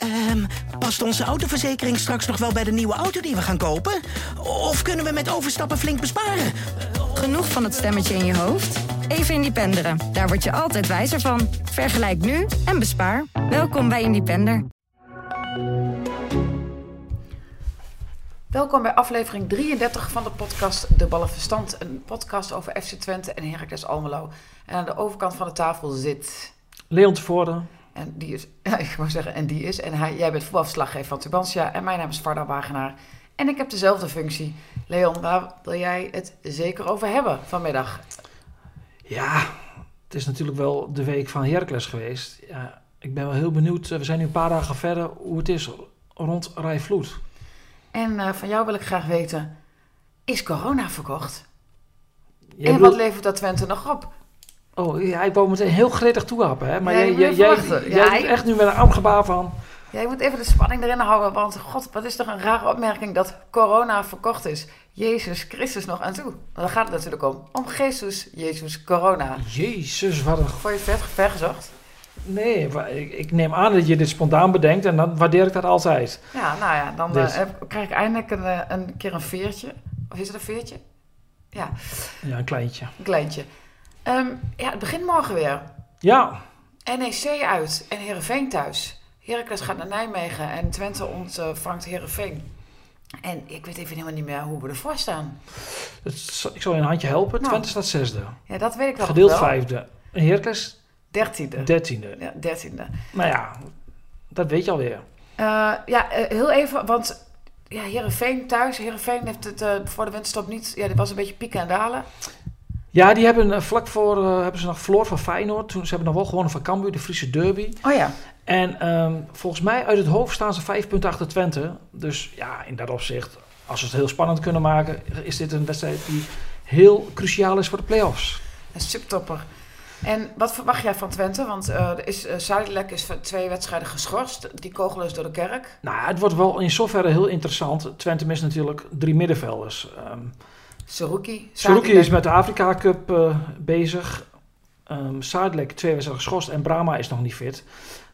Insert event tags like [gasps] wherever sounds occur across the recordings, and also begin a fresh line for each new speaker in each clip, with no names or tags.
Ehm, past onze autoverzekering straks nog wel bij de nieuwe auto die we gaan kopen? Of kunnen we met overstappen flink besparen?
Genoeg van het stemmetje in je hoofd? Even Independeren. Daar word je altijd wijzer van. Vergelijk nu en bespaar. Welkom bij Independer.
Welkom bij aflevering 33 van de podcast De Ballenverstand. Een podcast over FC Twente en Heracles Almelo. En aan de overkant van de tafel zit...
Leon Tevoorde.
En die is, [laughs] ja, ik wou zeggen, en die is. En hij, jij bent voetbalverslaggever van Tubantia. En mijn naam is Varda Wagenaar. En ik heb dezelfde functie. Leon, waar wil jij het zeker over hebben vanmiddag?
Ja, het is natuurlijk wel de week van Heracles geweest. Ja, ik ben wel heel benieuwd. We zijn nu een paar dagen verder hoe het is rond Rijvloed.
En eh, van jou wil ik graag weten, is corona verkocht?
Jij
en
bedoelt-
wat levert dat Twente nog op?
Oh, ja, ik wou meteen heel gretig toehappen, hè? Maar
Ja,
jij, jij, jij, jij
Ja,
doet
ik-
echt nu met een armgebaar van...
Ja, je moet even de spanning erin houden, want god, wat is toch een rare opmerking dat corona verkocht is. Jezus Christus nog aan toe. Daar gaat het natuurlijk om. Om Jezus, Jezus, corona.
Jezus, wat een...
Vond je ver, ver gezocht?
Nee, ik, ik neem aan dat je dit spontaan bedenkt en dan waardeer ik dat altijd.
Ja, nou ja, dan
Dus.
eh, heb- krijg ik eindelijk een, eh, een keer een veertje. Of is het een veertje? Ja,
Ja, een kleintje.
een kleintje. Ehm, ja, het begint morgen weer.
Ja,
NEC uit en Heerenveen thuis. Heracles gaat naar Nijmegen en Twente ontvangt Heerenveen. En ik weet even helemaal niet meer hoe we ervoor staan.
het ik zal je een handje helpen.
Nou.
Twente staat zesde.
Ja, dat weet ik wel.
Gedeeld
wel.
vijfde. En Heracles
Dertiende.
dertiende.
Ja, dertiende.
Nou ja, dat weet je alweer.
Eh, ja, eh, heel even, want ja, Heerenveen thuis. Heerenveen heeft het eh, voor de winterstop niet... Ja, dit was een beetje pieken en dalen.
Ja, die hebben eh, vlak voor eh, hebben ze nog verloren van Feyenoord. Toen, ze hebben nog wel gewonnen van Cambuur, de Friese derby.
Oh ja.
En ehm, volgens mij uit het hoofd staan ze vijf punten achter Twente. Dus ja, in dat opzicht, als we het heel spannend kunnen maken, is dit een wedstrijd die heel cruciaal is voor de play-offs.
Een subtopper. En wat verwacht jij van Twente? Want er is, Zuidelijk is twee wedstrijden geschorst. Die kogel is door de kerk.
Nou, het wordt wel in zoverre heel interessant. Twente mist natuurlijk drie middenvelders. Ehm
Saruki.
Is met de Afrika Cup eh, bezig. Ehm Sadilek twee wedstrijden geschorst en Brahma is nog niet fit.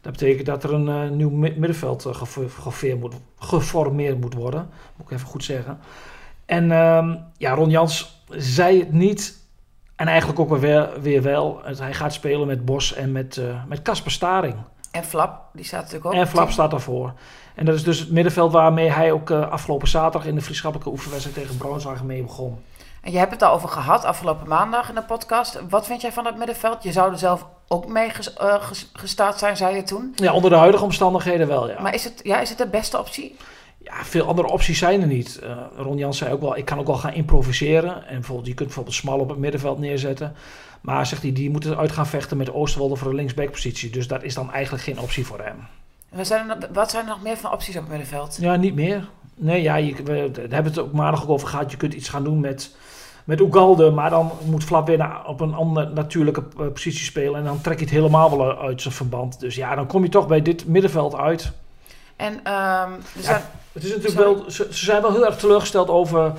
Dat betekent dat er een eh, nieuw mi- middenveld eh, geformeerd moet, geformeerd moet worden. Moet ik even goed zeggen. En ehm, ja, Ron Jans zei het niet. En eigenlijk ook weer, weer wel. Hij gaat spelen met Bos en met eh, met Casper Staring.
En Flap, die staat natuurlijk ook.
En Flap staat daarvoor. En dat is dus het middenveld waarmee hij ook eh, afgelopen zaterdag in de vriendschappelijke oefenwedstrijd tegen Braunschweig mee begon.
En je hebt het al over gehad afgelopen maandag in de podcast. Wat vind jij van dat middenveld? Je zou er zelf ook mee ges- eh, ges- gestart zijn, zei je toen.
Ja, onder de huidige omstandigheden wel, ja.
Maar is het, ja, is het de beste optie?
Ja, veel andere opties zijn er niet. Eh, Ron Jans zei ook wel, ik kan ook wel gaan improviseren. En bijvoorbeeld, je kunt bijvoorbeeld Smal op het middenveld neerzetten. Maar zegt hij, die moeten uit gaan vechten met Oosterwolde voor de linksbackpositie. Dus dat is dan eigenlijk geen optie voor hem.
Wat zijn, er, nog- wat zijn er nog meer van opties op het middenveld?
Ja, niet meer. Nee, ja, je, we, daar hebben we het ook maandag ook over gehad. Je kunt iets gaan doen met, met Ugalde, maar dan moet Flap weer op een andere natuurlijke eh, positie spelen. En dan trek je het helemaal wel uit zijn verband. Dus ja, dan kom je toch bij dit middenveld uit.
En ehm, zijn,
Het is natuurlijk
Sorry.
wel, ze, ze zijn wel heel erg teleurgesteld over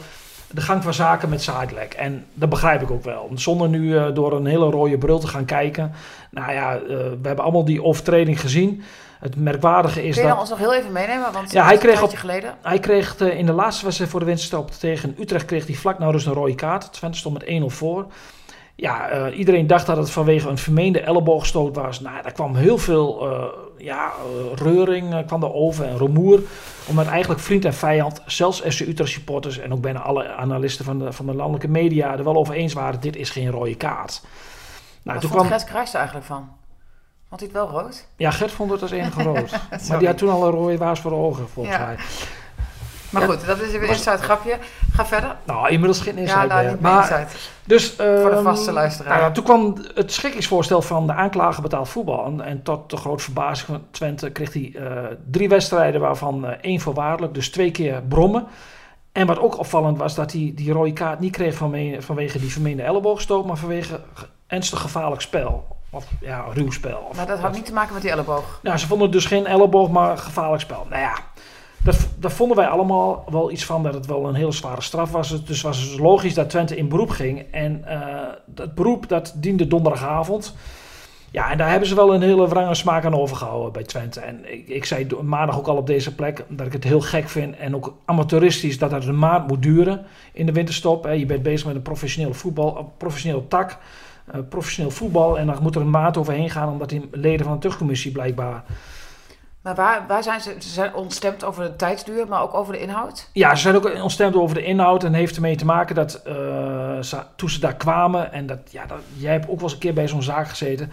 de gang van zaken met Zadelijk. En dat begrijp ik ook wel. Zonder nu eh, door een hele rode bril te gaan kijken. Nou ja, eh, we hebben allemaal die overtreding gezien. Het merkwaardige is
kun je
dat...
ons nog heel even meenemen? Want
Ja,
dat
hij kreeg op-
geleden.
Hij kreeg eh, in de laatste wedstrijd voor de winterstop tegen Utrecht kreeg hij vlak nou dus een rode kaart. Twente stond met 1-0 voor. Ja, eh, iedereen dacht dat het vanwege een vermeende elleboogstoot was. Nou, daar kwam heel veel eh, ja, eh, reuring kwam er over en rumoer. Omdat eigenlijk vriend en vijand, zelfs FC Utrecht supporters en ook bijna alle analisten van de, van de landelijke media er wel over eens waren, dit is geen rode kaart. Nou,
Wat
toen
vond
kwam,
Gert er eigenlijk van? Vond hij het wel rood?
ja, Gert vond het als enige rood. [laughs] maar die had toen al een rode waas voor de ogen, volgens
Ja.
mij.
Maar
Ja.
goed, dat is weer een inside grapje. Ga verder.
Nou, inmiddels geen
Ja,
insight
nou,
meer.
niet meer
Maar
inside.
Dus,
Voor de
ehm,
vaste luisteraar.
nou ja, toen kwam het schikkingsvoorstel van de aanklager betaald voetbal. En, en tot de grote verbazing van Twente kreeg hij eh, drie wedstrijden, waarvan eh, één voorwaardelijk. Dus twee keer brommen. En wat ook opvallend was, dat hij die rode kaart niet kreeg vanwege, vanwege die vermeende elleboogstoot, maar vanwege ge- ernstig gevaarlijk spel. Of ja, ruw spel. Of-
Maar dat had niet te maken met die elleboog.
nou, ze vonden dus geen elleboog, maar gevaarlijk spel. Nou ja, dat, daar vonden wij allemaal wel iets van dat het wel een hele zware straf was. Dus was het logisch dat Twente in beroep ging. En eh, dat beroep dat diende donderdagavond. Ja, en daar hebben ze wel een hele wrange smaak aan overgehouden bij Twente. En ik, ik zei maandag ook al op deze plek dat ik het heel gek vind en ook amateuristisch dat het een maand moet duren in de winterstop. Je bent bezig met een professioneel voetbal, professioneel tak, uh, professioneel voetbal en dan moet er een maand overheen gaan omdat die leden van de terugcommissie blijkbaar
maar waar, waar zijn ze? Ze zijn ontstemd over de tijdsduur, maar ook over de inhoud?
Ja, ze zijn ook ontstemd over de inhoud. En heeft ermee te maken dat ze, toen ze daar kwamen... en dat, ja, dat, jij hebt ook wel eens een keer bij zo'n zaak gezeten...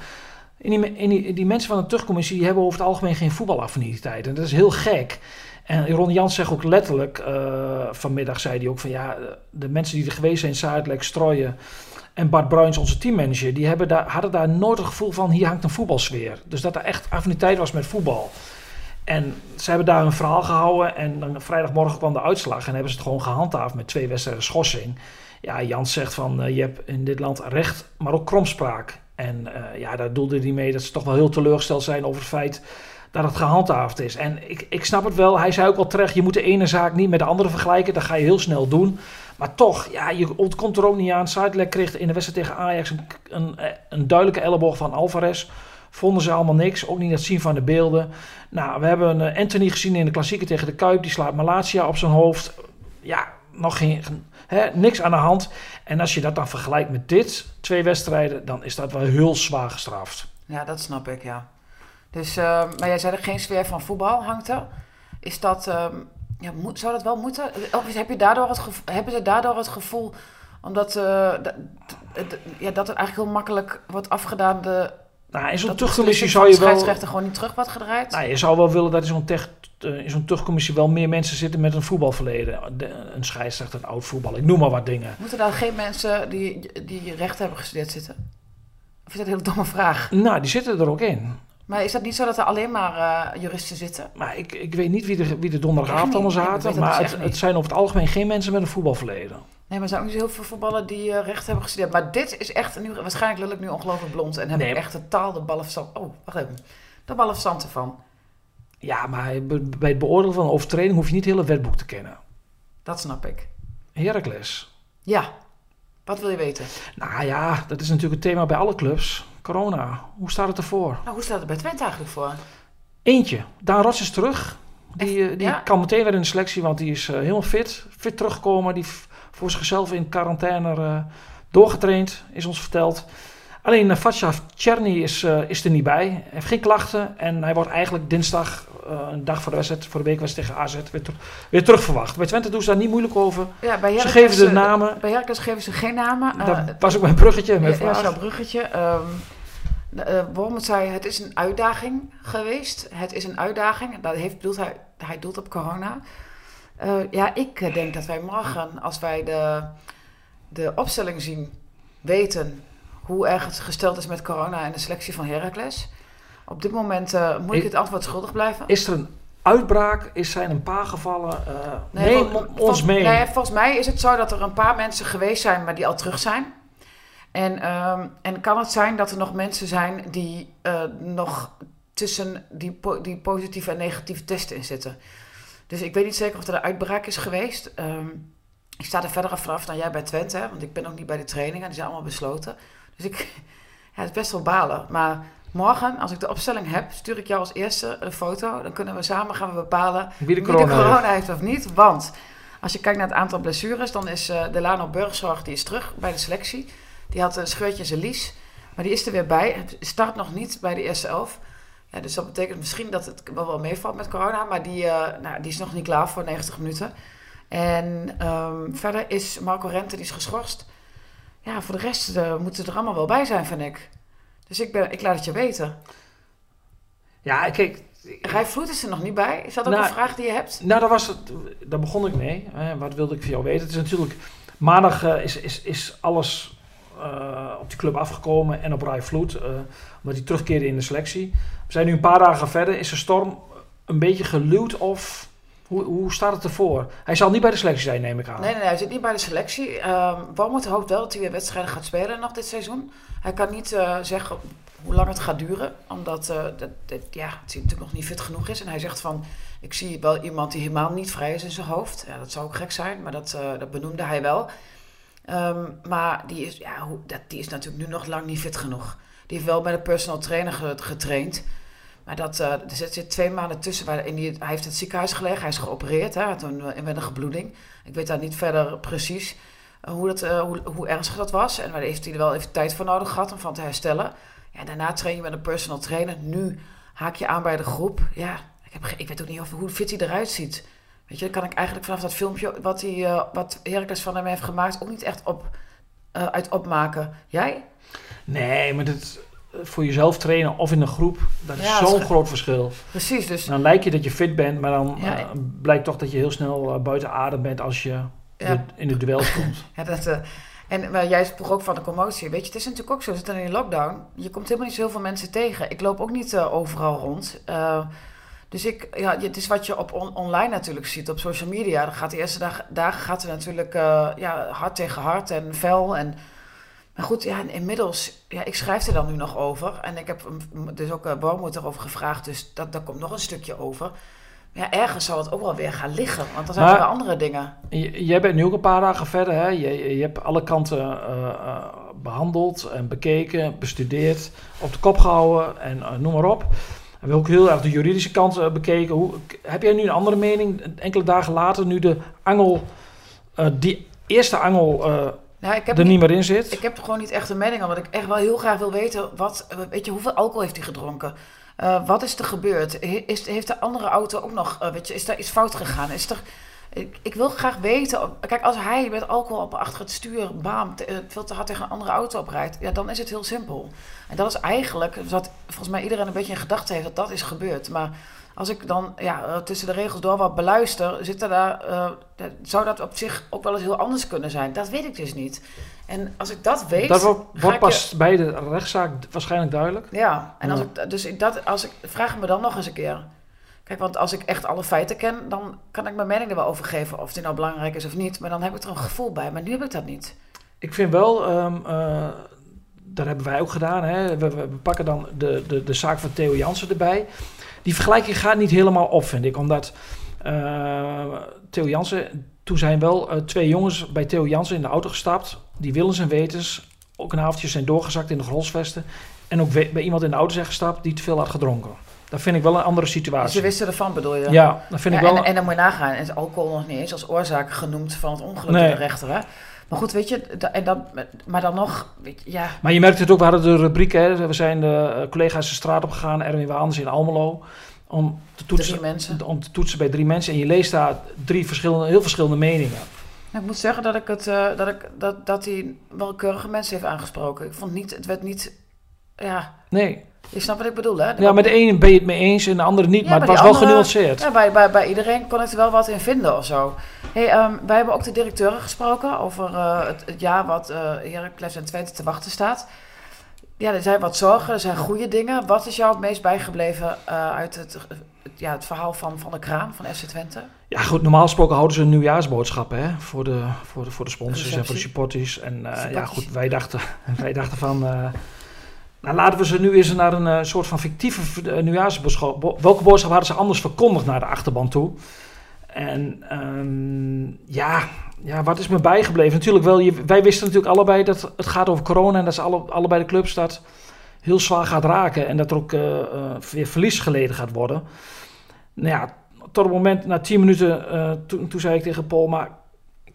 En die, die, mensen van de terugcommissie hebben over het algemeen geen voetbalaffiniteit. En dat is heel gek. En Ron Jans zegt ook letterlijk, uh, vanmiddag zei hij ook van ja, de mensen die er geweest zijn, Zuidelijk, Strooien en Bart Bruins, onze teammanager, die hebben daar, hadden daar nooit het gevoel van hier hangt een voetbalsfeer. Dus dat er echt affiniteit was met voetbal. En ze hebben daar een verhaal gehouden en dan vrijdagmorgen kwam de uitslag en hebben ze het gewoon gehandhaafd met twee wedstrijden schorsing. Ja, Jans zegt van uh, je hebt in dit land recht, maar ook kromspraak. En uh, ja, daar doelde hij mee dat ze toch wel heel teleurgesteld zijn over het feit dat het gehandhaafd is. En ik, ik snap het wel, hij zei ook wel terecht, je moet de ene zaak niet met de andere vergelijken, dat ga je heel snel doen. Maar toch, ja, je ontkomt er ook niet aan. Zuidelijk kreeg in de wedstrijd tegen Ajax een, een, een duidelijke elleboog van Alvarez vonden ze allemaal niks. Ook niet het zien van de beelden. Nou, we hebben uh, Anthony gezien in de klassieker tegen de Kuip. Die slaat Malatia op zijn hoofd. Ja, nog geen, hè, niks aan de hand. En als je dat dan vergelijkt met dit, twee wedstrijden, dan is dat wel heel zwaar gestraft.
Ja, dat snap ik, ja. Dus, uh, maar jij zei er geen sfeer van voetbal hangt er. Is dat, uh, ja, zou dat wel moeten? Of heb je daardoor het gevoel, hebben ze daardoor het gevoel, omdat uh, ja, dat het eigenlijk heel makkelijk wordt afgedaan, de
nou, in zo'n terugcommissie zou je wel...
scheidsrechter gewoon niet terug wat gedraaid?
Nou, je zou wel willen dat in zo'n, tech, uh, in zo'n terugcommissie wel meer mensen zitten met een voetbalverleden. De, een scheidsrechter, een oud voetbal, ik noem maar wat dingen.
Moeten daar geen mensen die, die recht hebben gestudeerd zitten? Of is dat een hele domme vraag?
Nou, die zitten er ook in.
Maar is dat niet zo dat er alleen maar uh, juristen zitten?
Maar ik, ik weet niet wie de, wie de donderdagavond allemaal zaten. maar het, het, zijn over het algemeen geen mensen met een voetbalverleden.
Nee, maar er zijn ook niet heel veel voetballen die uh, recht hebben gestudeerd. Maar dit is echt, nu, waarschijnlijk lul ik nu ongelooflijk blond. En heb nee. ik echt totaal de ballenverstand... Oh, wacht even. De ballenverstand ervan.
Ja, maar bij het beoordelen van een overtreding hoef je niet het hele wetboek te kennen.
Dat snap ik.
Heracles.
Ja. Wat wil je weten?
Nou ja, dat is natuurlijk een thema bij alle clubs. Corona. Hoe staat het ervoor?
Nou, hoe staat het bij Twente eigenlijk voor?
Eentje. Daan Rots is terug. Die, die ja? kan meteen weer in de selectie, want die is uh, helemaal fit. Fit teruggekomen. Die voor zichzelf in quarantaine uh, doorgetraind, is ons verteld. Alleen uh, Fatshaf Cherny is, uh, is er niet bij. Hij heeft geen klachten en hij wordt eigenlijk dinsdag, een dag voor de wedstrijd, voor de week was tegen AZ, weer, ter weer terugverwacht. Bij Twente doen ze daar niet moeilijk over.
Ja, bij
ze geven de namen.
Bij Herkens geven ze geen namen.
dat was ook mijn bruggetje. Mijn
ja, zo'n bruggetje. Um, zei, het is een uitdaging geweest. Het is een uitdaging. Dat heeft, bedoelt hij, hij doelt op corona. Uh, ja, ik denk dat wij morgen, als wij de, de opstelling zien, weten hoe erg het gesteld is met corona en de selectie van Heracles. Op dit moment uh, moet ik het antwoord schuldig blijven.
Is er een uitbraak? Is zijn een paar gevallen? Uh, nee, neem ons mee.
Nee, volgens mij is het zo dat er een paar mensen geweest zijn, maar die al terug zijn. En, um, en kan het zijn dat er nog mensen zijn die uh, nog tussen die, po die positieve en negatieve testen in zitten? Dus ik weet niet zeker of er een uitbraak is geweest. Um, ik sta er verder vanaf dan jij bij Twente, hè, want ik ben ook niet bij de trainingen. Die zijn allemaal besloten. Dus ik, [laughs] ja, het is best wel balen. Maar morgen, als ik de opstelling heb, stuur ik jou als eerste een foto. Dan kunnen we samen gaan we bepalen
wie de corona,
wie de corona heeft. of niet. Want als je kijkt naar het aantal blessures, dan is uh, Delano Burgzorg die is terug bij de selectie. Die had een scheurtje in zijn lies. Maar die is er weer bij. Het start nog niet bij de eerste elf. Ja, dus dat betekent misschien dat het wel, wel meevalt met corona. Maar die, uh, nou, die is nog niet klaar voor 90 minuten. En um, verder is Marco Rente, die is geschorst. Ja, voor de rest uh, moeten er allemaal wel bij zijn, vind ik. Dus ik, ben, ik laat het je weten.
Ja, kijk...
Rijf Vloed is er nog niet bij. Is dat ook nou, een vraag die je hebt?
Nou, daar, was het, daar begon ik mee. wat wilde ik van jou weten? Het is natuurlijk... Maandag uh, is, is, is alles uh, op die club afgekomen en op Rijf Vloed. Uh, omdat hij terugkeerde in de selectie. We zijn nu een paar dagen verder. Is de storm een beetje geluwd of hoe, hoe staat het ervoor? Hij zal niet bij de selectie zijn, neem ik aan.
Nee, nee, hij zit niet bij de selectie. Um, Walmoed hoopt wel dat hij weer wedstrijden gaat spelen nog dit seizoen. Hij kan niet uh, zeggen hoe lang het gaat duren, omdat uh, dat, dat, ja, het natuurlijk nog niet fit genoeg is. En hij zegt van, ik zie wel iemand die helemaal niet vrij is in zijn hoofd. Ja, dat zou ook gek zijn, maar dat, uh, dat benoemde hij wel. Um, maar die is, ja, dat, die is natuurlijk nu nog lang niet fit genoeg. Die heeft wel bij de personal trainer getraind. Maar dat, uh, er zit twee maanden tussen. Waarin hij, hij heeft het ziekenhuis gelegen. Hij is geopereerd hè, toen, met een gebloeding. Ik weet daar niet verder precies hoe, dat, hoe, hoe, ernstig dat was. En daar heeft hij er wel even tijd voor nodig gehad om van te herstellen. Ja, daarna train je met een personal trainer. Nu haak je aan bij de groep. Ja, ik, heb, ik weet ook niet of, hoe fit hij eruit ziet. Weet je, dan kan ik eigenlijk vanaf dat filmpje wat, hij, uh, wat Heracles van hem heeft gemaakt... ook niet echt op, uh, uit opmaken. Jij?
Nee, maar dat, voor jezelf trainen of in een groep, dat is zo'n groot verschil.
Precies, dus...
Dan lijkt je dat je fit bent, maar dan ja, uh, blijkt toch dat je heel snel buiten adem bent als je ja. in de duel komt. [laughs]
ja, dat... En maar jij vroeg ook van de commotie. Weet je, het is natuurlijk ook zo. We zitten in lockdown. Je komt helemaal niet zoveel mensen tegen. Ik loop ook niet overal rond. Dus ik, ja, het is wat je op online natuurlijk ziet, op social media. Dan gaat de eerste dag, dagen gaat er natuurlijk uh, ja, hard tegen hard en fel. En, maar goed, ja, inmiddels, ja, ik schrijf er dan nu nog over. En ik heb dus ook uh, Bormoed erover gevraagd, dus dat, daar komt nog een stukje over. Ja, ergens zal het ook wel weer gaan liggen, want dan zijn er weer andere dingen.
Jij bent nu ook een paar dagen verder, hè? Je, je hebt alle kanten uh, behandeld en bekeken, bestudeerd, op de kop gehouden en noem maar op hebben ook heel erg de juridische kant uh, bekeken. Hoe, heb jij nu een andere mening, enkele dagen later, nu de angel, uh, die eerste angel uh, nou, ik heb er niet, niet, meer in zit?
Ik heb gewoon niet echt een mening, omdat ik echt wel heel graag wil weten, wat, weet je, hoeveel alcohol heeft hij gedronken? wat is er gebeurd? Is, heeft de andere auto ook nog, weet je, is daar iets fout gegaan? Is er ik, ik, wil graag weten. Kijk, als hij met alcohol op achter het stuur, baam, eh, veel te hard tegen een andere auto oprijdt, ja, dan is het heel simpel. En dat is eigenlijk wat volgens mij iedereen een beetje in gedachten heeft dat dat is gebeurd. Maar als ik dan ja, eh, tussen de regels door wat beluister, zit er daar, uh, zou dat op zich ook wel eens heel anders kunnen zijn. Dat weet ik dus niet. En als ik dat weet.
Dat wordt, pas bij de rechtszaak waarschijnlijk duidelijk.
Ja, en als ik, dus dat, als ik, vraag me dan nog eens een keer. Kijk, want als ik echt alle feiten ken, dan kan ik mijn mening er wel over geven. Of die nou belangrijk is of niet. Maar dan heb ik er een gevoel bij. Maar nu heb ik dat niet.
Ik vind wel, um, dat hebben wij ook gedaan. Hè. We, pakken dan de, de, de zaak van Theo Jansen erbij. Die vergelijking gaat niet helemaal op, vind ik. Omdat uh, Theo Jansen, toen zijn wel uh, twee jongens bij Theo Jansen in de auto gestapt. Die willens en wetens ook een avondje zijn doorgezakt in de grolsvesten. En ook bij iemand in de auto zijn gestapt die te veel had gedronken. Dat vind ik wel een andere situatie.
Ze wisten ervan, bedoel je?
Ja, dat vind ik wel.
En, en, dan moet je nagaan, en is alcohol nog niet eens als oorzaak genoemd van het ongeluk nee. in de rechter. Hè? Maar goed, weet je, en dan, maar dan nog, weet je, ja.
Maar je merkt het ook, we hadden de rubriek, hè, we zijn de eh, collega's de straat op gegaan, Erwin Waans in Almelo, om te, toetsen, om te toetsen bij drie mensen. En je leest daar drie verschillende, heel verschillende meningen.
Nou, ik moet zeggen dat ik het, uh, dat, ik, dat, dat hij wel keurige mensen heeft aangesproken. Ik vond niet, het werd niet, ja.
Nee.
Je snapt wat ik bedoel, hè?
Ja, met de ene ben je het mee eens en de andere niet, maar het was wel genuanceerd.
Ja, bij, bij, bij iedereen kon ik er wel wat in vinden of zo. Hey, um, wij hebben ook de directeuren gesproken over uh, het, het, jaar wat uh, Heracles en Twente te wachten staat. Ja, er zijn wat zorgen, er zijn goede dingen. Wat is jou het meest bijgebleven uh, uit het, ja, het verhaal van, van de kraan van FC Twente?
Ja, goed, normaal gesproken houden ze een nieuwjaarsboodschap hè, voor, de, voor, de, voor de sponsors en voor de supporters. En ja, goed, wij dachten, [laughs] wij dachten van nou, laten we ze nu eens naar een uh, soort van fictieve uh. Welke boodschap hadden ze anders verkondigd naar de achterban toe? En um, ja, ja, wat is me bijgebleven? Natuurlijk wel, wij wisten natuurlijk allebei dat het gaat over corona en dat ze alle, allebei de clubs dat heel zwaar gaat raken en dat er ook uh, weer verlies geleden gaat worden. Nou ja, tot het moment, na tien minuten, toen, toen zei ik tegen Paul, maar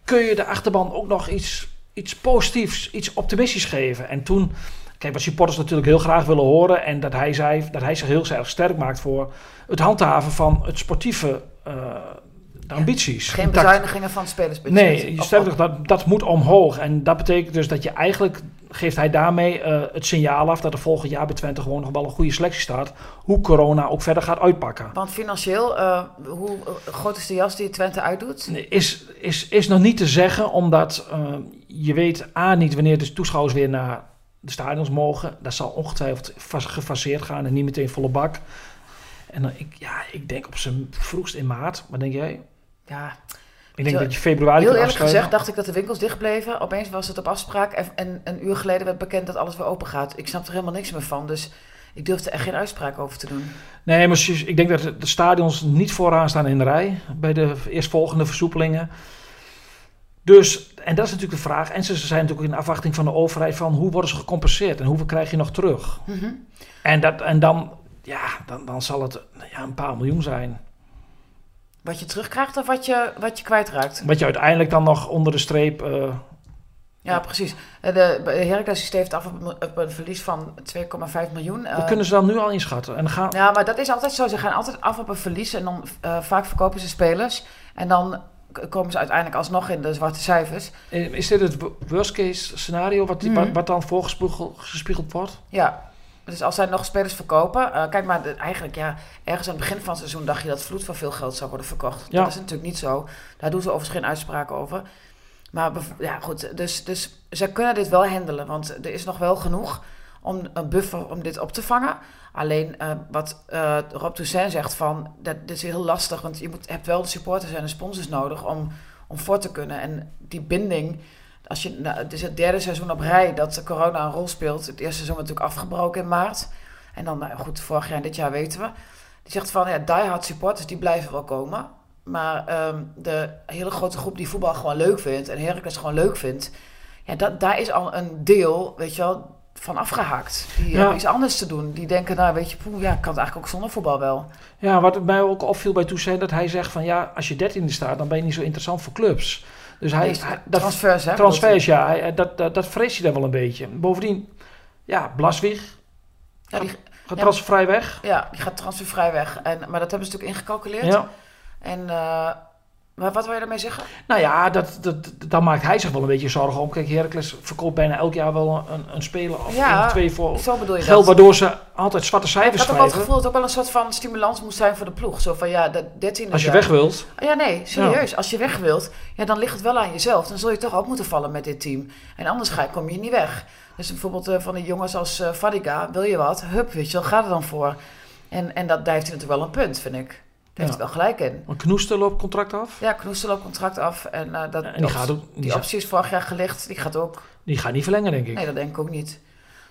kun je de achterban ook nog iets, iets positiefs, iets optimistisch geven? En toen Kijk, wat supporters natuurlijk heel graag willen horen. En dat hij, zei, dat hij zich heel erg sterk maakt voor het handhaven van het sportieve. Uh, de ambities.
Geen bezuinigingen van spelersbudget.
Nee, je stelt dat, dat moet omhoog. En dat betekent dus dat je eigenlijk, geeft hij daarmee uh, het signaal af dat er volgend jaar bij Twente gewoon nog wel een goede selectie staat. Hoe corona ook verder gaat uitpakken.
Want financieel, uh, hoe groot is de jas die Twente uitdoet?
Is, is, is nog niet te zeggen, omdat je weet A niet wanneer de toeschouwers weer naar de stadions mogen. Dat zal ongetwijfeld gefaseerd gaan en niet meteen volle bak. En dan, ik, ja, ik denk op zijn vroegst in maart. Wat denk jij?
Ja.
Ik denk dat je februari
Heel eerlijk gezegd dacht ik dat de winkels dicht bleven. Opeens was het op afspraak. En, en een uur geleden werd bekend dat alles weer open gaat. Ik snap er helemaal niks meer van. Dus ik durfde er geen uitspraak over te doen.
Nee, maar ik denk dat de stadions niet vooraan staan in de rij. Bij de eerstvolgende versoepelingen. Dus, en dat is natuurlijk de vraag. En ze zijn natuurlijk in afwachting van de overheid van hoe worden ze gecompenseerd en hoeveel krijg je nog terug.
Mhm.
En, dat, en dan, ja, dan, dan zal het ja, een paar miljoen zijn.
Wat je terugkrijgt of wat je, wat je kwijtraakt?
Wat je uiteindelijk dan nog onder de streep. eh,
Ja, precies. Eh, De Heracles steeft af op een, verlies van 2,5 miljoen.
dat
Eh,
kunnen ze dan nu al inschatten. En gaan,
Ja, maar dat is altijd zo. Ze gaan altijd af op een verlies en dan vaak verkopen ze spelers. En dan komen ze uiteindelijk alsnog in de zwarte cijfers.
eh, is dit het worst case scenario wat, die-
Mhm.
wat, wat dan voorgespiegeld gespiegeld wordt?
Ja. Dus als zij nog spelers verkopen... eh, kijk maar, de- eigenlijk ja, ergens aan het begin van het seizoen dacht je dat Vloed voor veel geld zou worden verkocht.
Ja.
Dat is natuurlijk niet zo. Daar doen ze overigens geen uitspraken over. Maar ja, goed. Dus, dus zij kunnen dit wel handelen. Want er is nog wel genoeg om een buffer om dit op te vangen. Alleen eh, wat eh, Rob Toussaint zegt van... Dat, dit is heel lastig, want je moet, hebt wel de supporters en de sponsors nodig om, om voor te kunnen. En die binding... Als je, nou, het is het derde seizoen op rij dat corona een rol speelt. Het eerste seizoen natuurlijk afgebroken in maart. En dan, nou goed, vorig jaar en dit jaar weten we. Die zegt van, ja, diehard supporters, die blijven wel komen. Maar ehm, de hele grote groep die voetbal gewoon leuk vindt... en Heracles gewoon leuk vindt... Ja, dat, daar is al een deel, weet je wel, van afgehaakt. Die
Ja.
iets anders te doen. Die denken, nou, weet je, poeh, ja, ik kan het eigenlijk ook zonder voetbal wel.
Ja, wat mij ook opviel bij Toussaint, dat hij zegt van ja, als je dertiende staat, dan ben je niet zo interessant voor clubs. Dus hij,
Nee,
hij- dat,
transfers, hè?
transfers, ja, hij- dat, dat, dat vreest hij dan wel een beetje. Bovendien, ja, Blaswig
Ja, die,
gaat
Ja.
transfervrij weg.
ja, die gaat transfervrij weg. En, maar dat hebben ze natuurlijk ingecalculeerd.
Ja.
En, eh, maar wat wil je daarmee zeggen?
Nou ja, dat, dat, dan maakt hij zich wel een beetje zorgen om. Kijk, Heracles verkoopt bijna elk jaar wel een, een speler of
Ja,
twee voor
Zo bedoel je
geld,
dat.
waardoor ze altijd zwarte
ik
cijfers
had ook wel het gevoel dat het ook wel een soort van stimulans moest zijn voor de ploeg. Zo van, ja, dat 13
Als je weg wilt.
Ja, nee, serieus. Als je weg wilt, ja, dan ligt het wel aan jezelf. Dan zul je toch ook moeten vallen met dit team. En anders ga, kom je niet weg. Dus bijvoorbeeld eh, van die jongens als eh Fadiga, wil je wat? Hup, weet je wel, ga er dan voor. En, en dat, daar heeft hij natuurlijk wel een punt, vind ik. Heeft
Ja.
wel gelijk in.
Een Knoester loopt contract af.
Ja, Knoester loopt contract af. En, eh, dat,
En die gaat ook
die
die,
optie is vorig jaar gelicht. Die gaat ook
die gaat niet verlengen, denk ik.
Nee, dat denk ik ook niet.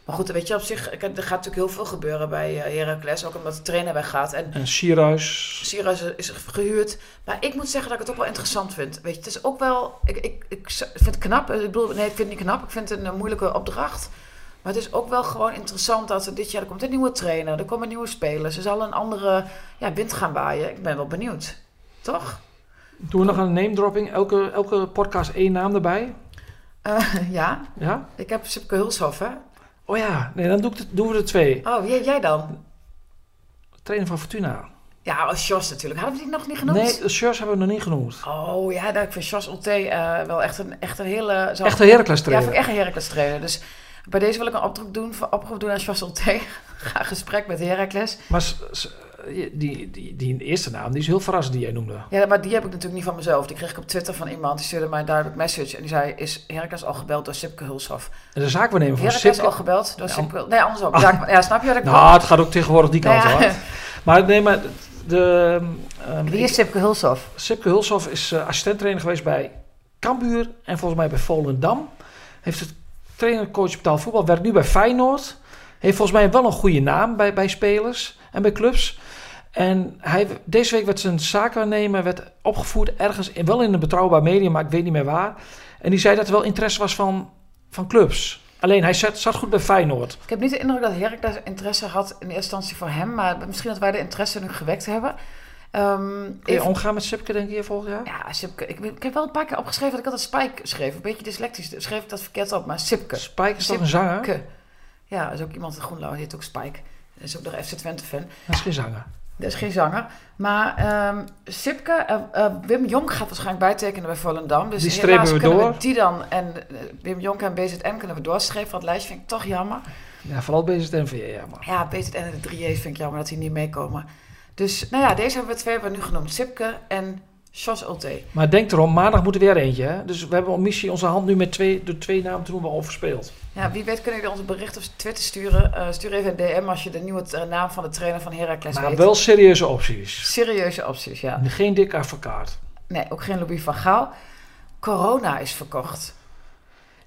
Maar goed, weet je, op zich, er gaat natuurlijk heel veel gebeuren bij eh, Heracles. Ook omdat de trainer weggaat. En
En Sierhuis.
Sierhuis is gehuurd. Maar ik moet zeggen dat ik het ook wel interessant vind. Weet je, het is ook wel... Ik, ik, ik vind het knap. Ik bedoel, nee, ik vind het niet knap. Ik vind het een, moeilijke opdracht. Maar het is ook wel gewoon interessant dat er dit jaar... Er komt een nieuwe trainer, er komen nieuwe spelers. Er zal een andere ja, wind gaan waaien. Ik ben wel benieuwd. Toch?
Doen we nog een name dropping? Elke, elke podcast één naam erbij?
Eh, [laughs] ja,
Ja?
ik heb Sipke Hulshoff, hè?
Oh ja, nee, dan doe ik de- doen we er twee.
Oh, wie, jij dan?
Trainer van Fortuna.
Ja, als Jos natuurlijk. Hadden we die nog niet genoemd?
Nee, shirts hebben we nog niet genoemd.
Oh ja, nou, ik vind Jos Ulte eh, wel echt een, echt een hele... Zo,
Echte Heracles
Ja,
trainer.
vind ik echt een Heracles trainer. Dus bij deze wil ik een oproep doen, oproep doen aan Ulte. [laughs] Ga gesprek met Heracles.
Maar die, die, die eerste naam, die is heel verrassend die jij noemde.
Ja, maar die heb ik natuurlijk niet van mezelf. Die kreeg ik op Twitter van iemand. Die stuurde mij een duidelijk message. En die zei, is Heracles al gebeld door Sipke Hulshoff?
En de zaakwaarnemer van
Heracles
Sipke...
al gebeld door
Ja,
Sipke Nee, andersom. Ja, ja, snap je wat ik bedoel?
Nou, het gaat ook tegenwoordig die kant
Nou ja.
hoor. [laughs] Maar nee, maar de... ehm,
Wie
ik-
is Sipke Hulshoff?
Sipke Hulshoff is uh, assistenttrainer geweest bij Cambuur en volgens mij bij Volendam. Heeft het trainercoach betaald voetbal, werkt nu bij Feyenoord. Heeft volgens mij wel een goede naam bij, bij spelers en bij clubs. En hij, deze week werd zijn zakenwaarnemer werd opgevoerd ergens, wel in een betrouwbaar medium, maar ik weet niet meer waar. En die zei dat er wel interesse was van, van clubs. Alleen hij zat, goed bij Feyenoord.
Ik heb niet de indruk dat Heracles interesse had in eerste instantie voor hem. Maar misschien dat wij de interesse nu gewekt hebben.
Kun je
even-
omgaan met Sipke, denk je, volgend jaar?
Ja, Sipke. Ik, ik heb wel een paar keer opgeschreven dat ik altijd Spike schreef. Een beetje dyslectisch schreef ik dat verkeerd op, maar Sipke.
Spike is toch een zanger?
Ja, dat is ook iemand in Groenlo, die heet ook Spike. Dat is ook nog FC Twente fan.
Dat is geen zanger.
Dat is geen zanger. Maar ehm Sipke, eh, Wim Jonk gaat waarschijnlijk bijtekenen bij Volendam. Dus
Die strepen we
kunnen
door.
die dan en eh, Wim Jonk en BZN kunnen we doorstrepen. Van het lijstje vind ik toch jammer.
Ja, vooral bezig met NVA, ja. Maar.
Ja, BZN en de 3 vind ik jammer dat die niet meekomen. Dus nou ja, deze hebben we twee hebben we nu genoemd. Sipke en Jos Ulte.
Maar denk erom, maandag moet er weer eentje. Hè? Dus we hebben missie onze hand nu met twee, de twee namen te noemen overspeeld.
Ja, wie weet kunnen jullie ons een bericht op Twitter sturen. Eh, stuur even een DM als je de nieuwe naam van de trainer van Heracles
Maar
weet.
wel serieuze opties.
Serieuze opties, ja.
Geen dik advocaat.
Nee, ook geen Louis van Gaal. Corona is verkocht.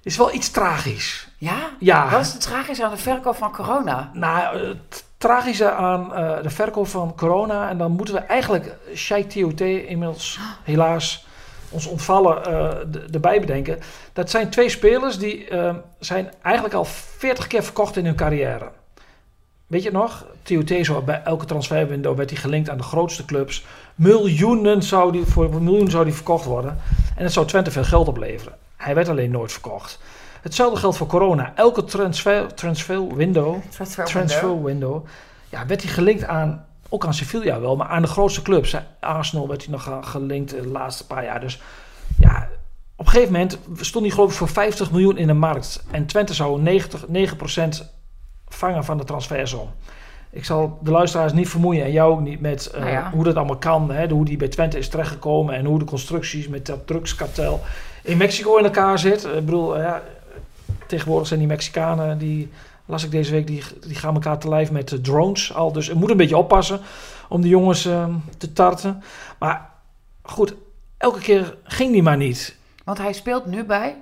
Is wel iets tragisch.
Ja?
Ja.
Wat is het tragisch aan de verkoop van corona?
Nou, het tragische aan eh, de verkoop van corona. En dan moeten we eigenlijk Sheikh TOT inmiddels [gasps] helaas ons ontvallen eh, erbij bedenken. Dat zijn twee spelers die eh, zijn eigenlijk al 40 keer verkocht in hun carrière. Weet je nog? Theo Tezo, bij elke transferwindow werd hij gelinkt aan de grootste clubs. Miljoenen zou die, voor miljoenen zou die verkocht worden. En het zou Twente veel geld opleveren. Hij werd alleen nooit verkocht. Hetzelfde geldt voor corona. Elke transfer, transfer window
Transfer
transfer window. Ja, werd hij gelinkt aan, ook aan Sevilla wel, maar aan de grootste clubs. Arsenal werd hij nog aan gelinkt de laatste paar jaar. Dus ja, op een gegeven moment stond hij geloof ik voor 50 miljoen in de markt. En Twente zou 90, 9% vangen van de transfersom. Ik zal de luisteraars niet vermoeien en jou ook niet met eh,
Nou ja.
hoe dat allemaal kan. Hè, hoe die bij Twente is terechtgekomen en hoe de constructies met dat drugskartel in Mexico in elkaar zit. Ik bedoel, eh, ja, tegenwoordig zijn die Mexicanen, die las ik deze week, die, die gaan elkaar te lijf met drones al. Dus je moet een beetje oppassen om die jongens eh, te tarten. Maar goed, elke keer ging die maar niet.
Want hij speelt nu bij...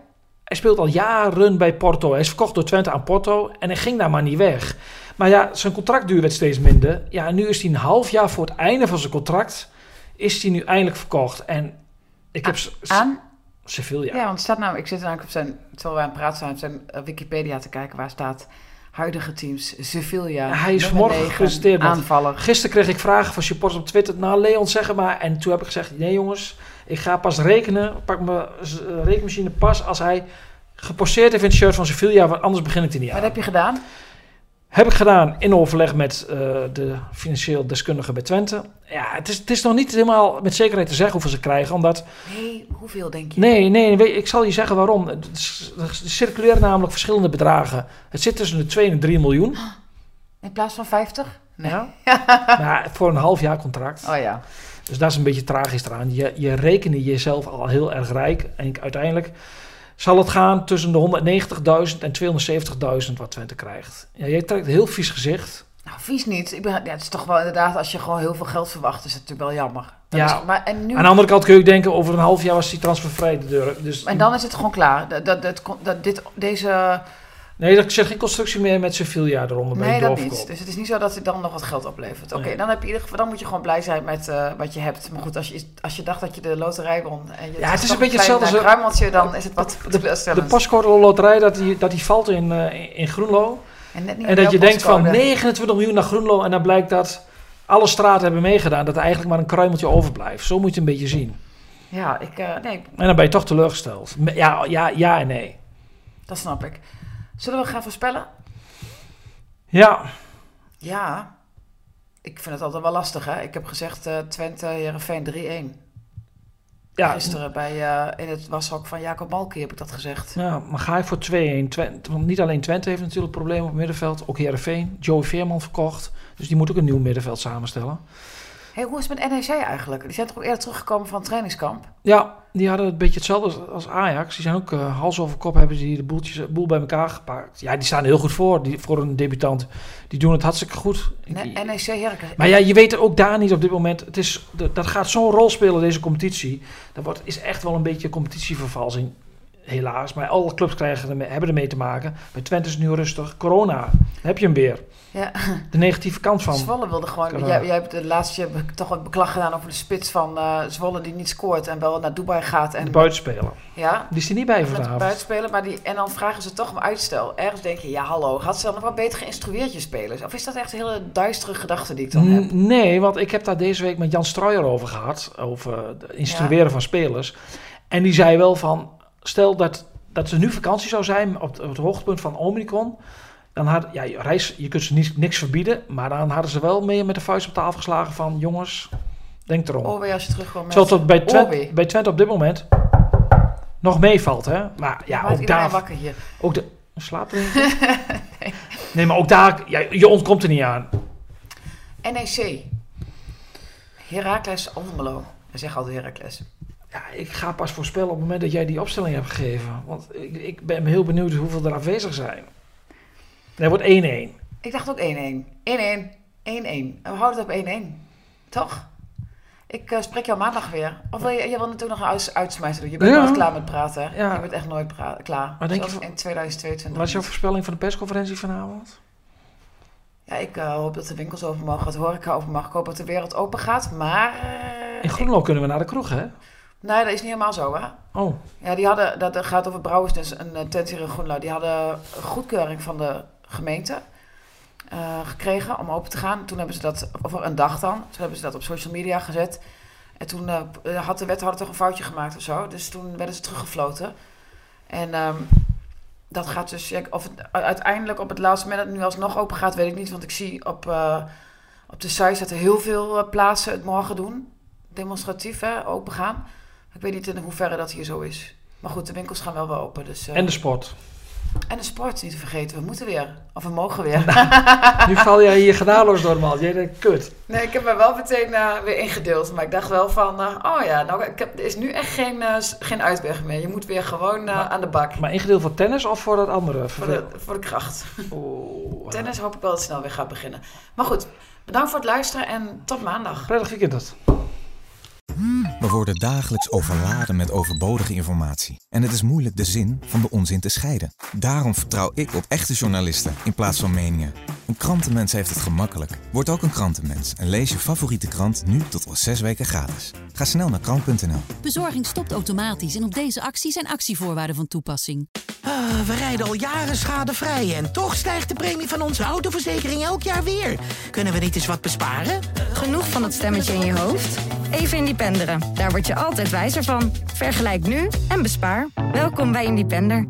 Hij speelt al jaren bij Porto. Hij is verkocht door Twente aan Porto en hij ging daar maar niet weg. Maar ja, zijn contractduur werd steeds minder. Ja, en nu is hij een half jaar voor het einde van zijn contract... is hij nu eindelijk verkocht. En ik heb...
Aan?
Sevilla.
Ja, want staat nou... Ik zit namelijk op zijn... Terwijl wij aan het praten zijn, op zijn Wikipedia te kijken... waar staat huidige teams Sevilla,
hij is morgen gepresenteerd,
aanvaller.
Gisteren kreeg ik vragen van supporters op Twitter. Nou, Leon, zeg maar. En toen heb ik gezegd: nee, jongens, ik ga pas rekenen. Pak mijn eh, rekenmachine pas als hij geposteerd heeft in het shirt van Sevilla. Want anders begin ik er niet
Wat
aan.
heb je gedaan?
Heb ik gedaan in overleg met eh, de financieel deskundige bij Twente. Ja, het is, het is nog niet helemaal met zekerheid te zeggen hoeveel ze krijgen. Omdat,
Nee, hoeveel denk je?
nee, nee, weet- ik zal je zeggen waarom. Er circuleren namelijk verschillende bedragen. Het zit tussen de 2 en de 3 miljoen. [gasps]
In plaats van 50? Nee. [laughs]
Ja. Maar voor een half jaar contract.
Oh ja.
Dus dat is een beetje tragisch eraan. Je, je rekende jezelf al heel erg rijk. En ik- uiteindelijk zal het gaan tussen de 190.000 en 270.000 wat Twente krijgt. Ja, je trekt een heel vies gezicht.
Nou, vies niet. Ik ben, ja, het is toch wel inderdaad, als je gewoon heel veel geld verwacht, is het natuurlijk wel jammer. Dat
Ja.
is- maar, en, nu,
Aan de andere kant kun je ook denken, over een half jaar was die transfervrij de deur. Dus,
en dan is het gewoon klaar. Dat, dat, dat, dat- dit, deze,
Nee, er zit geen constructie meer met Sevilla eronder bij
nee,
een
dat
doorverkoop.
niet. Dus het is niet zo dat het dan nog wat geld oplevert. Oké,
Nee.
dan, heb je in ieder geval, dan moet je gewoon blij zijn met eh, wat je hebt. Maar goed, als je, als je dacht dat je de loterij won en je
Ja, het is een beetje hetzelfde als-
kruimeltje, dan is het wat
De
teleurstellend.
pascode loterij, dat die, dat die valt in, eh, in- in Groenlo.
En, net niet
En dat je denkt van
postcode.
29 miljoen naar Groenlo en dan blijkt dat alle straten hebben meegedaan. Dat er eigenlijk maar een kruimeltje overblijft. Zo moet je het een beetje zien.
Ja, ik, eh, nee,
En dan ben je toch teleurgesteld. Ja, ja, ja en nee.
dat snap ik. Zullen we gaan voorspellen?
Ja,
Ja, ik vind het altijd wel lastig. Hè? Ik heb gezegd eh Twente, Heerenveen 3-1.
ja,
Gisteren bij, eh, in het washok van Jacob Malki heb ik dat gezegd.
ja, maar ga ik voor 2-1. Twente, want niet alleen Twente heeft natuurlijk problemen op het middenveld. Ook Heerenveen. Joey Veerman verkocht. Dus die moet ook een nieuw middenveld samenstellen.
Hey, hoe is het met NEC eigenlijk? Die zijn toch ook eerder teruggekomen van het trainingskamp?
Ja, die hadden een beetje hetzelfde als- Ajax. Die zijn ook eh, hals over kop hebben die de boeltjes, boel bij elkaar gepakt. Ja, die staan heel goed voor. Die, voor een debutant. Die doen het hartstikke goed.
Ne- NEC Heracles.
Maar ja, je weet er ook daar niet op dit moment. Het is, dat dat gaat zo'n rol spelen, deze competitie. Dat wordt, is echt wel een beetje competitievervalsing, helaas. Maar alle clubs krijgen ermee, hebben ermee te maken. Bij Twente is het nu rustig. Corona, heb je hem weer.
Ja.
De negatieve kant van.
Zwolle wilde gewoon... Jij, jij hebt de laatste keer toch een beklag gedaan over de spits van eh, Zwolle die niet scoort en wel naar Dubai gaat. En,
De buitenspeler.
ja,
Die is er niet bij
met
vanavond.
buitenspelen. Maar die, en dan vragen ze toch om uitstel. Ergens denk je, ja hallo, had ze dan nog wat beter geïnstrueerd je spelers? Of is dat echt een hele duistere gedachte die ik dan heb?
N- Nee, want ik heb daar deze week met Jan Struijer over gehad. Over het instrueren van spelers. En die zei wel van... Stel dat, dat er nu vakantie zou zijn op, het- op het hoogtepunt van Omicron. Dan had, ja, je reis, je kunt ze niet, niks verbieden. Maar dan hadden ze wel mee met de vuist op tafel geslagen van... Jongens, denk erom.
Orwe als je terugkomt.
Terwijl het bij Twente, bij Twente op dit moment nog meevalt. Hè? Maar ja, ook daar...
wakker hier.
Ook de, slaap erin? [laughs] nee. maar ook daar... Ja, je ontkomt er niet aan.
NEC. Heracles Almelo. We zeggen altijd Heracles.
Ja, ik ga pas voorspellen op het moment dat jij die opstelling hebt gegeven. Want ik, ik ben heel benieuwd hoeveel er afwezig zijn. Dat wordt 1-1.
Ik dacht ook 1-1. 1-1. 1-1. En we houden het op 1-1. Toch? Ik eh, spreek jou maandag weer. Of wil je, je wil natuurlijk nog een uits, uitsmijter doen. Je bent
Ja.
nooit klaar met praten.
Ja.
Je bent echt nooit klaar.
Maar denk je
in 2022.
Wat is jouw voorspelling van de persconferentie vanavond?
Ja, ik eh, hoop dat de winkels open mogen, dat de horeca open mag. Ik hoop dat de wereld open gaat. Maar... eh,
In Groenlo kunnen we naar de kroeg, hè?
Nee, dat is niet helemaal zo, hè?
Oh,
Ja, die hadden, dat dat gaat over Brouwers, dus een eh, tent hier in Groenlo. Die hadden goedkeuring van de gemeente eh, gekregen om open te gaan. Toen hebben ze dat, over een dag dan, toen hebben ze dat op social media gezet. En toen eh, had de wethouder toch een foutje gemaakt of zo. Dus toen werden ze teruggefloten. En ehm, dat gaat dus, ja, of het uiteindelijk op het laatste moment het nu alsnog open gaat, weet ik niet. Want ik zie op, op de site dat er heel veel plaatsen het morgen doen. Demonstratief, hè, open gaan. Ik weet niet in hoeverre dat hier zo is. Maar goed, de winkels gaan wel weer open. Dus, eh,
en de sport.
en de sport, niet te vergeten. We moeten weer. Of we mogen weer. [laughs]
Nu val jij hier genadeloos door, man. Jij denkt, kut.
nee, ik heb me wel meteen eh, weer ingedeeld. Maar ik dacht wel van, eh, oh ja, nou, ik heb, er is nu echt geen, s- geen uitweg meer. Je moet weer gewoon aan de bak.
Maar ingedeeld voor tennis of voor dat andere?
Voor de, voor de kracht.
Oh, [laughs]
Tennis hoop ik wel dat het snel weer gaat beginnen. Maar goed, bedankt voor het luisteren en tot maandag.
Prettig weekend dat.
We worden dagelijks overladen met overbodige informatie. En het is moeilijk de zin van de onzin te scheiden. Daarom vertrouw ik op echte journalisten in plaats van meningen. Een krantenmens heeft het gemakkelijk. Word ook een krantenmens en lees je favoriete krant nu tot wel zes weken gratis. Ga snel naar krant.nl.
Bezorging stopt automatisch en op deze actie zijn actievoorwaarden van toepassing.
Ah, we rijden al jaren schadevrij en toch stijgt de premie van onze autoverzekering elk jaar weer. Kunnen we niet eens wat besparen?
Genoeg van dat stemmetje in je hoofd? Even Independeren. Daar word je altijd wijzer van. Vergelijk nu en bespaar. Welkom bij Independer.